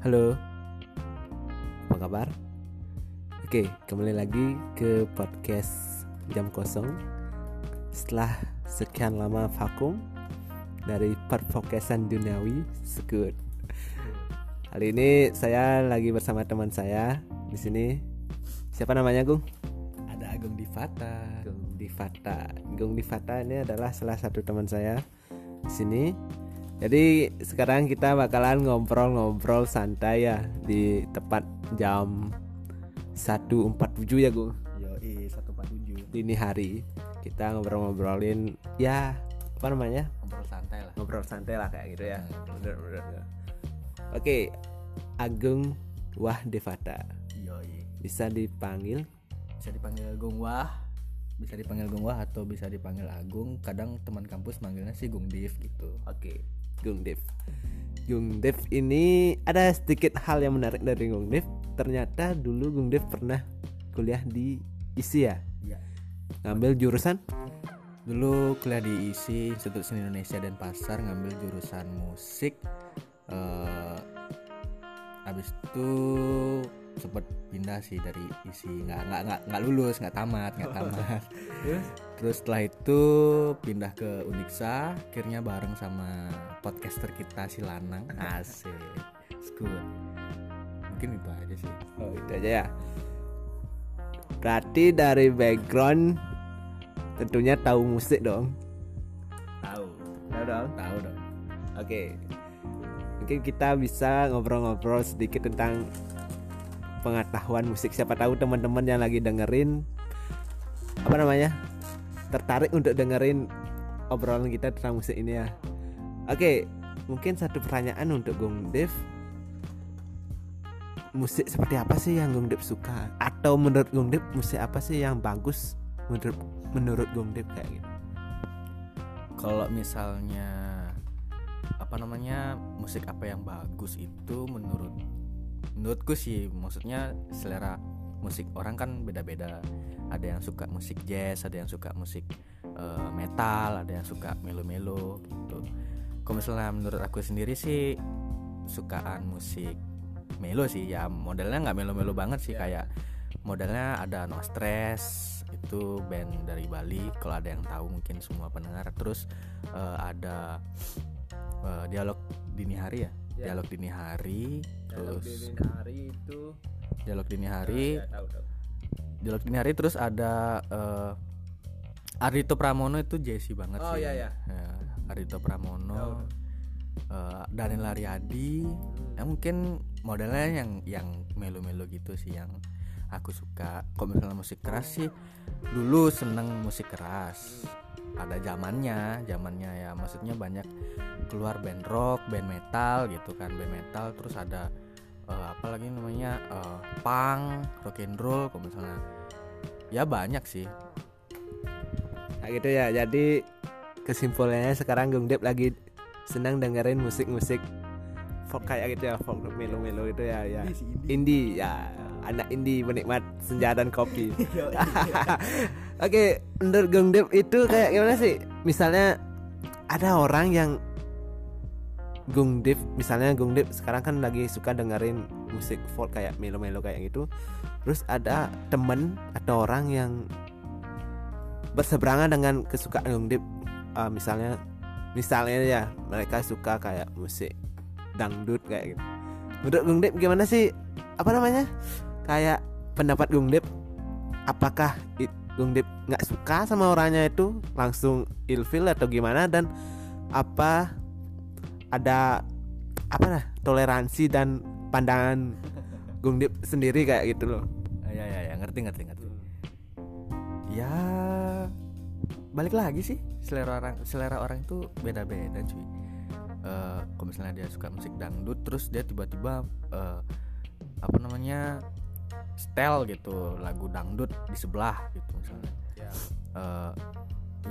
Halo, apa kabar? Oke, kembali lagi ke podcast Jam Kosong Setelah sekian lama vakum dari perfokusan duniawi sekut Kali ini saya lagi bersama teman saya di sini. Siapa namanya, Gung? Ada Agung Divata. Gung Divata. Gung Divata ini adalah salah satu teman saya di sini. Jadi sekarang kita bakalan ngobrol-ngobrol santai ya di tepat jam 1.47 ya Gung Yoi 147. Dini hari kita ngobrol-ngobrolin ya apa namanya Ngobrol santai lah. ngobrol santai lah kayak gitu ya bener bener bener. Oke Agung Wah Devata Yoi. bisa dipanggil Bisa dipanggil Gung Wah. Bisa dipanggil Gung Wah atau bisa dipanggil Agung. Kadang teman kampus manggilnya sih Gung Div gitu. Oke, Gung Dev. Gung Dev ini ada sedikit hal yang menarik dari Gung Dev. Ternyata dulu Gung Dev pernah kuliah di ISI ya, Iya. ngambil jurusan Dulu kuliah di ISI Institut Seni Indonesia dan Pasar ngambil jurusan musik. eh habis itu sempat pindah sih dari ISI nggak nggak nggak nggak lulus nggak tamat nggak tamat terus setelah itu pindah ke Uniksa akhirnya bareng sama podcaster kita si Lanang asik school mungkin itu aja sih Oh itu aja ya. Berarti dari background tentunya tahu musik dong. tahu Tahu dong. tahu dong Oke. Mungkin kita bisa ngobrol-ngobrol sedikit tentang pengetahuan musik. Siapa tahu teman-teman yang lagi dengerin apa namanya? tertarik untuk dengerin obrolan kita tentang musik ini ya. Oke, mungkin satu pertanyaan untuk Gung Dev. Musik seperti apa sih yang Gung Dev suka? Atau menurut Gung Dev musik apa sih yang bagus menurut menurut Gung Dev kayak gitu? kalau misalnya apa namanya musik apa yang bagus itu menurut menurutku sih maksudnya selera musik orang kan beda-beda. Ada yang suka musik jazz ada yang suka musik eh, metal ada yang suka melo-melo gitu. Kalau misalnya menurut aku sendiri sih sukaan musik melo sih. Ya modelnya nggak melo-melo banget sih. Kayak modelnya ada no stress itu band dari Bali. Kalau ada yang tahu mungkin semua pendengar. Terus eh, ada eh, dialog dini hari ya Ya. dialog dini hari terus hari itu. Dialog dini hari. tahu tahu. dialog dini hari terus ada eh, Ardito Pramono itu Jesse banget Oh, sih. iya. Ya, Ardito Tahu, Pramono eh, Daniel Ariadi. Ya mungkin modelnya yang yang melo-melo gitu sih yang aku suka. Kalau misalnya musik keras sih dulu seneng musik keras pada zamannya zamannya ya. Maksudnya banyak keluar band rock band metal gitu kan. Band metal terus ada eh, apa lagi namanya eh, punk rock and roll kalau misalnya. Ya banyak sih. Nah gitu ya. Jadi kesimpulannya sekarang Gung Dep lagi senang dengerin musik-musik folk kayak gitu ya, folk melo-melo itu ya ya. Indie ya, anak indie penikmat senja dan kopi. Oke, menurut Gung Dep itu kayak gimana sih? Misalnya ada orang yang Gung Dip misalnya Gung Dip sekarang kan lagi suka dengerin musik folk kayak melo-melo kayak gitu terus ada temen atau orang yang berseberangan dengan kesukaan Gung Dip Uh, misalnya misalnya ya mereka suka kayak musik dangdut kayak gitu. Menurut Gung Dip gimana sih? Apa namanya kayak pendapat Gung Dip apakah it, Gung Dip nggak suka sama orangnya itu? Langsung ilfil atau gimana? Dan apa ada apa lah toleransi dan pandangan Gung Dip sendiri kayak gitu loh. ya ya ya ngerti ngerti ngerti. Ya balik lagi sih selera orang selera orang itu beda beda cuy. Eh, kalau misalnya dia suka musik dangdut terus dia tiba-tiba eh, apa namanya style gitu lagu dangdut di sebelah gitu misalnya. Ya. Eh,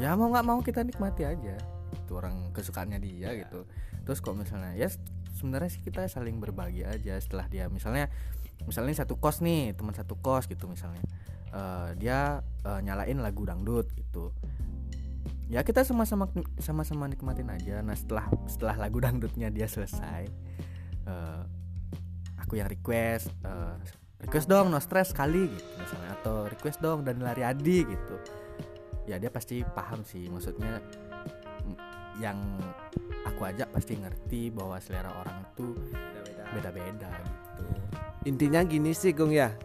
ya mau nggak mau kita nikmati aja itu orang kesukaannya dia gitu. Terus kalau misalnya ya sebenarnya sih kita saling berbagi aja setelah dia misalnya misalnya satu kos nih teman satu kos gitu misalnya. Eh, dia eh, nyalain lagu dangdut gitu. Ya kita sama-sama sama-sama nikmatin aja. Nah setelah setelah lagu dangdutnya dia selesai eh, aku yang request eh, request dong no stress kali gitu. Misalnya atau request dong dan lari adi gitu. Ya dia pasti paham sih maksudnya yang aku ajak pasti ngerti bahwa selera orang itu beda-beda gitu. Intinya gini sih Gung ya.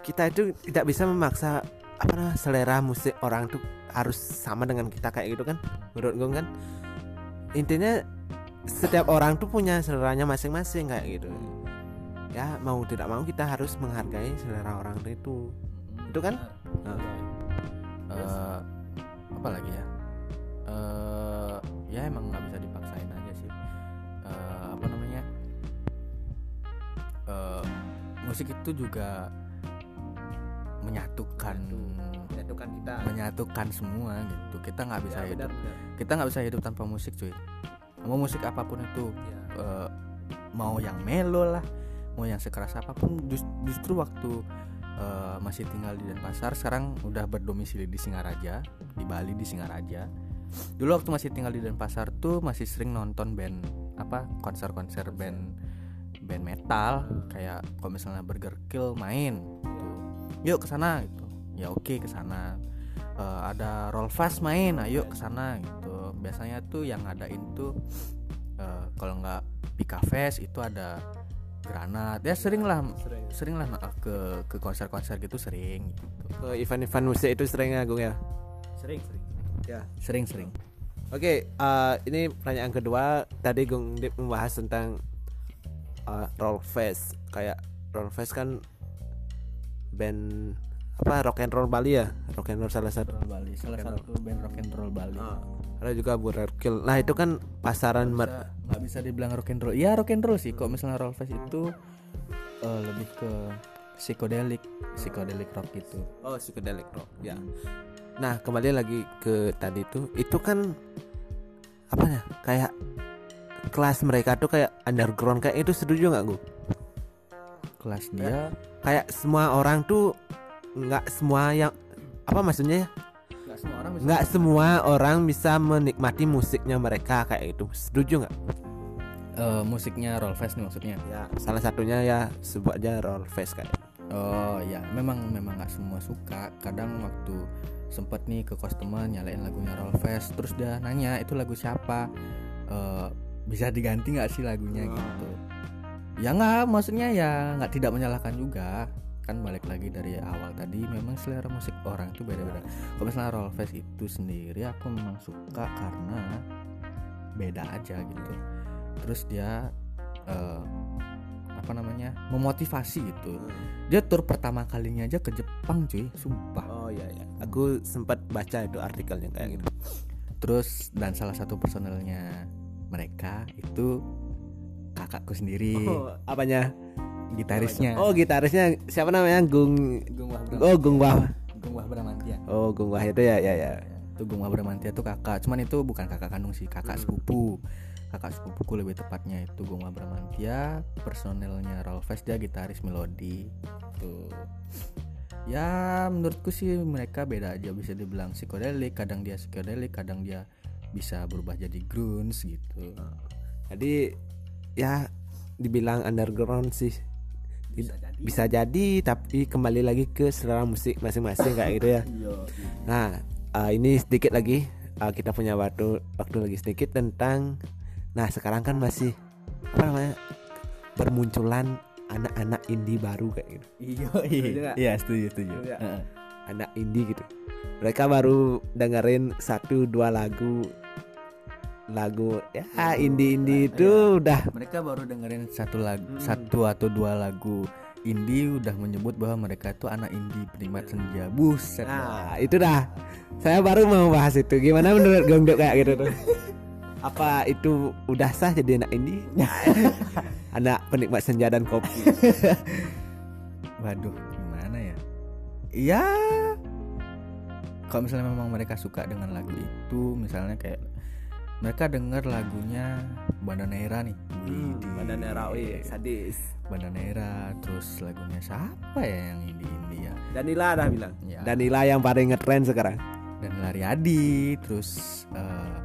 Kita itu tidak bisa memaksa apa namanya selera musik orang tuh harus sama dengan kita kayak gitu kan? Menurut Gung kan? Intinya setiap orang tuh punya seleranya masing-masing kayak gitu ya mau tidak mau kita harus menghargai selera orang itu. Itu kan? Nah. Eh, apa lagi ya? Eh ya emang nggak bisa dipaksain aja sih. Eh, apa namanya? Eh, musik itu juga menyatukan menyatukan. Kita. Menyatukan semua gitu. Kita nggak bisa hidup. kita nggak bisa hidup tanpa musik cuy. Mau musik apa pun itu eh, mau yang melo lah mau yang sekeras apa pun jus- justru waktu eh, masih tinggal di Denpasar sekarang udah berdomisili di Singaraja di Bali di Singaraja. Dulu waktu masih tinggal di Denpasar tuh masih sering nonton band apa konser-konser band band metal. Kayak kalau misalnya Burger Kill main gitu. yuk ke sana gitu. Ya oke ke sana. Eh, ada Roll Fast main ayo ke sana gitu. Biasanya tuh yang ngadain tuh eh, kalau nggak Pika Fest itu ada Granat. Ya sering lah sering. lah ke ke konser-konser gitu sering gitu. Ke event-event musik itu sering ya Gung ya? Sering sering. Ya. Sering sering. Oke, eh, ini pertanyaan kedua. Tadi Gung Dip membahas tentang uh, roll fest. Kayak roll fest kan band apa rock and roll Bali ya? Rock and roll salah satu. roll Bali salah satu band rock and roll Bali Ah, ada juga Burger Kill. Nah itu kan pasaran mer- Bisa- nggak bisa dibilang rock and roll ya rock and roll sih kok misalnya roll fest itu eh, lebih ke psikodelik psikodelik rock gitu Oh psychedelic rock ya. Nah kembali lagi ke tadi tuh itu kan apa ya kayak kelas mereka tuh kayak underground kayak itu setuju nggak gue? kelas dia Kayak semua orang tuh nggak semua yang apa maksudnya ya? nggak semua orang bisa Nggak semua orang bisa menikmati musiknya mereka kayak itu. Setuju nggak? Eh, musiknya roll fest nih maksudnya Ya salah satunya ya sebut aja roll fest kayak. Oh ya, memang memang nggak semua suka. Kadang waktu sempet nih ke customer nyalain lagunya Rollfest, terus dia nanya itu lagu siapa, Eh, bisa diganti nggak sih lagunya Oh. gitu. Ya nggak, maksudnya ya nggak tidak menyalahkan juga. Kan balik lagi dari awal tadi, memang selera musik orang itu beda-beda. Kalau misalnya Rollfest itu sendiri, aku memang suka karena beda aja gitu. Terus dia eh, apa namanya memotivasi gitu dia tur pertama kalinya aja ke Jepang cuy sumpah Oh iya ya. Aku sempat baca itu artikelnya kayak gitu. terus dan salah satu personelnya mereka itu kakakku sendiri Oh, apanya? Gitarisnya. Oh gitarisnya. Siapa namanya? Gung Gung Wah Oh Gung Wah. Gung Wah Bramantia. Oh Gung Wah itu ya ya ya. itu Gung Wah Bramantia tuh kakak. Cuman itu bukan kakak kandung sih kakak sepupu. Kakak sepupuku lebih tepatnya itu Gung Wah Bramantia. Personelnya Rolfes dia gitaris melodi. Tuh ya menurutku sih mereka beda aja. Bisa dibilang psikodelik kadang dia psikodelik kadang dia bisa berubah jadi grunge gitu. Jadi ya dibilang underground sih bisa jadi bisa jadi tapi kembali lagi ke selera musik masing-masing kayak gitu ya. Nah eh, ini sedikit lagi eh, kita punya waktu waktu lagi sedikit tentang nah sekarang kan masih apa namanya bermunculan anak-anak indie baru kayak gitu. iya Setuju nggak? iya setuju setuju? Heeh. anak indie gitu mereka baru dengerin satu dua lagu lagu ya indie indie itu udah mereka baru dengerin satu lagu Hmm. satu atau dua lagu indie udah menyebut bahwa mereka itu anak indie penikmat senja. Buset. Nah itu dah. Saya baru mau bahas itu. Gimana menurut Gongdok kayak gitu tuh? Apa itu udah sah jadi anak indie? Anak penikmat senja dan kopi. Waduh gimana ya? Ya kalau misalnya memang mereka suka dengan lagu itu misalnya kayak mereka denger lagunya Bandanera nih Widih. sadis. Bandanera terus lagunya siapa ya yang indie indie ya? Danila dah bilang. Ya. Danila yang paling ngetren sekarang. Dan Lariadi terus eh,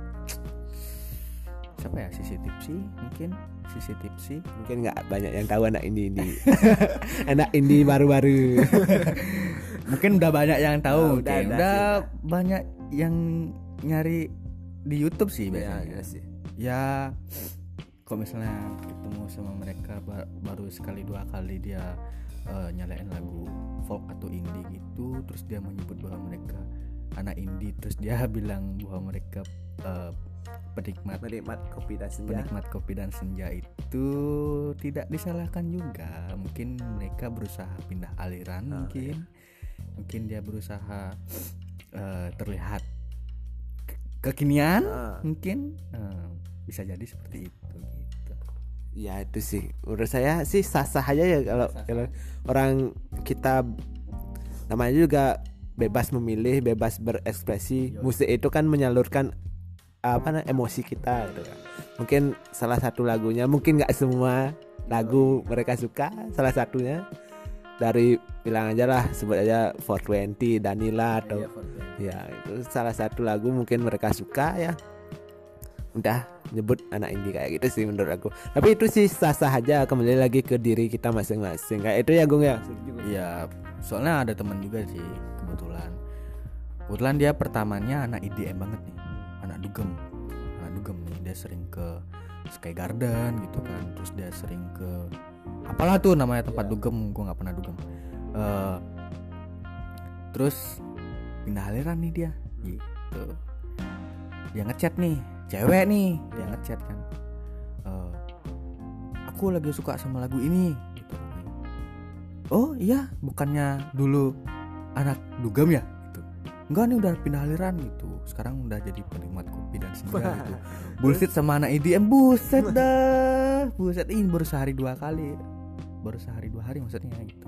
siapa ya? Sisi Tipsi mungkin? Sisi Tipsi. Mungkin nggak banyak yang tahu anak ini ini anak ini baru-baru. Mungkin udah banyak yang tahu. Oh, mungkin. udah, udah, udah. banyak yang nyari di YouTube sih ya, biasanya ya sih. Ya kalau misalnya ketemu sama mereka ba- baru sekali dua kali dia eh, nyalain lagu folk atau indie gitu terus dia menyebut bahwa mereka anak indie terus dia bilang bahwa mereka eh, penikmat menikmat kopi dan senja. penikmat kopi dan senja itu tidak disalahkan juga. Mungkin mereka berusaha pindah aliran Oh, mungkin. Mungkin dia berusaha eh, terlihat kekinian Ah, mungkin eh, bisa jadi seperti itu gitu ya itu sih menurut saya sih sah-sah aja ya kalau Sah-sah. kalau orang kita namanya juga bebas memilih bebas berekspresi Yoi. musik itu kan menyalurkan apa namanya emosi kita gitu kan. mungkin salah satu lagunya mungkin nggak semua lagu mereka suka salah satunya dari bilang aja lah sebut aja 420 Danila atau Iya, ya itu salah satu lagu mungkin mereka suka ya. Udah nyebut anak indie kayak gitu sih menurut aku. Tapi itu sih sah sah aja kembali lagi ke diri kita masing-masing. Kayak itu ya Gung ya? Iya, soalnya ada teman juga sih kebetulan. Kebetulan dia pertamanya anak IDM banget nih, anak dugem, anak dugem nih. Dia sering ke Sky Garden gitu kan, terus dia sering ke apalah tuh namanya tempat dugem, gua nggak pernah dugem. Eh, terus pindah aliran nih dia, gitu. Dia ngechat nih, cewek nih, dia ngechat kan. Eh, aku lagi suka sama lagu ini, gitu oh iya bukannya dulu anak dugem ya enggak nih udah pindah aliran gitu. Sekarang udah jadi penikmat kopi dan senja gitu. Bullshit sama anak EDM buset dah. Buset ini baru sehari dua kali. Baru sehari dua hari maksudnya gitu.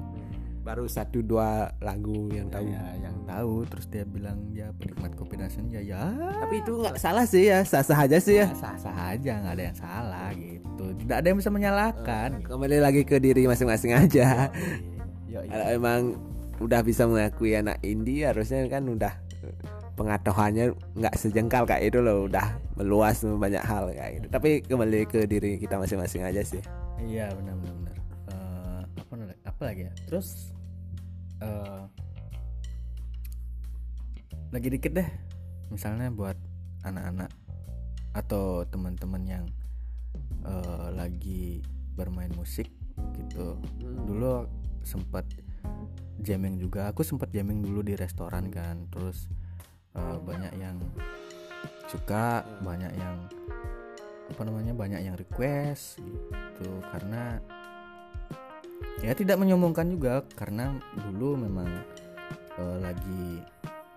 Baru satu dua lagu yang tahu. Ya yang tahu. Terus dia bilang dia penikmat kopi dan senja. Ya. Tapi itu nggak salah sih ya sah sah aja sih ya. Sah sah aja nggak ada yang salah gitu. Tidak ada yang bisa menyalahkan. Gitu. kembali lagi ke diri masing-masing aja. Yo, kalau emang udah bisa mengakui anak indie harusnya kan udah pengetahuannya nggak sejengkal kayak itu loh udah meluas banyak hal kayak gitu tapi kembali ke diri kita masing-masing aja sih Iya benar benar benar. Eh, apa apa lagi ya? Terus eh lagi dikit deh. Misalnya buat anak-anak atau teman-teman yang eh, lagi bermain musik gitu. Dulu sempat jamming juga. Aku sempat jamming dulu di restoran kan. Terus eh, banyak yang suka, banyak yang apa namanya banyak yang request gitu karena ya tidak menyombongkan juga karena dulu memang eh, lagi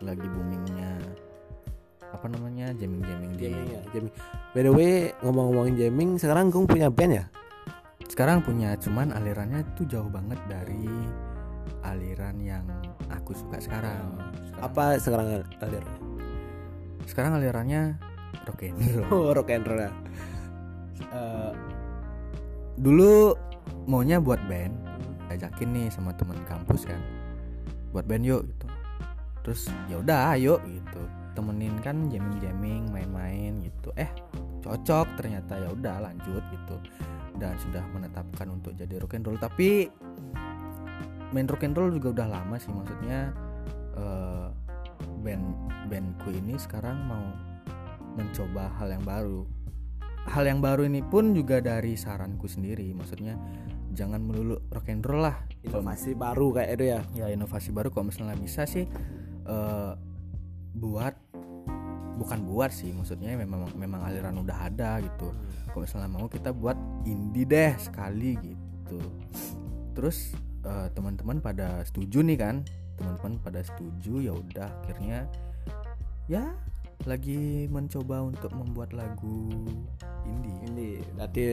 lagi boomingnya apa namanya jamming jamming di jamming ya jamming by the way ngomong-ngomongin jamming sekarang Gung punya band ya sekarang punya cuman alirannya tuh jauh banget dari aliran yang aku suka sekarang. Sekarang, apa sekarang alirannya? Sekarang alirannya rock and roll. Oh rock and roll ya. Eh, dulu maunya buat band. Ajakin nih sama teman kampus kan. Buat band yuk gitu. Terus ya udah ayo gitu. Temenin kan jamming jamming main-main gitu. Eh cocok ternyata ya udah lanjut gitu. Dan sudah menetapkan untuk jadi rock and roll. Tapi main rock and roll juga udah lama sih maksudnya eh, band bandku ini sekarang mau mencoba hal yang baru. Hal yang baru ini pun juga dari saranku sendiri maksudnya jangan melulu rock and roll lah. Inovasi baru kayak itu ya? Ya inovasi baru kalau misalnya bisa sih eh, buat bukan buat sih maksudnya memang memang aliran udah ada gitu. Kalau misalnya mau kita buat indie deh sekali gitu. Terus eh, teman-teman pada setuju nih kan? Teman-teman pada setuju ya udah akhirnya ya lagi mencoba untuk membuat lagu indie. Ini berarti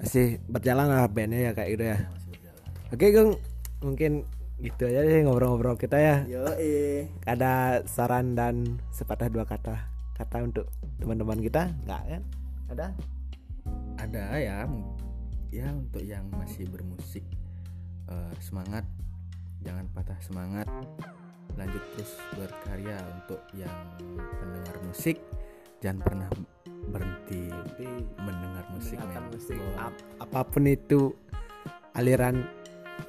masih berjalan lah bandnya ya kayak gitu ya? Oke Gung mungkin gitu aja deh ngobrol-ngobrol kita ya. Yo ada saran dan sepatah dua kata kata untuk teman-teman kita? Nggak kan? Ada? Ada ya ya untuk yang masih bermusik eh, semangat. Jangan patah semangat. Lanjut terus berkarya untuk yang pendengar musik. Jangan pernah berhenti mendengar musik musik. Oh, ap- apa pun itu aliran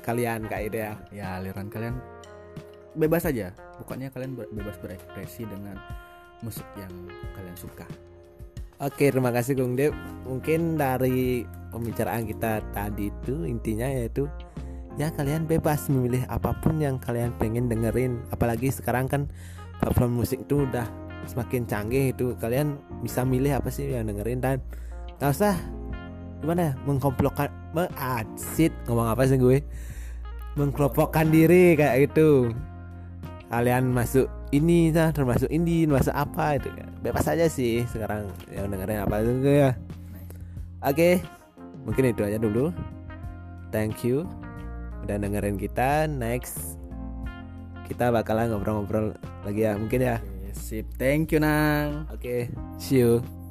kalian kak Ida ya. Ya aliran kalian bebas aja. Pokoknya kalian bebas berekspresi dengan musik yang kalian suka. Oke terima kasih Gung Dep Mungkin dari pembicaraan kita tadi itu intinya yaitu Ya kalian bebas memilih apa pun yang kalian pengen dengerin. Apalagi sekarang kan platform musik itu udah semakin canggih itu. Kalian bisa milih apa sih yang dengerin dan? Gak usah gimana ya mengkomplokkan mengasit ngomong apa sih gue? Mengkelompokkan diri kayak gitu. Kalian masuk ini nah termasuk ini masuk apa itu kan bebas aja sih sekarang yang dengerin apa itu ya. Oke mungkin itu aja dulu. Thank you udah dengerin kita next kita bakalan ngobrol-ngobrol lagi ya mungkin ya. Sip. Thank you nang. Oke see you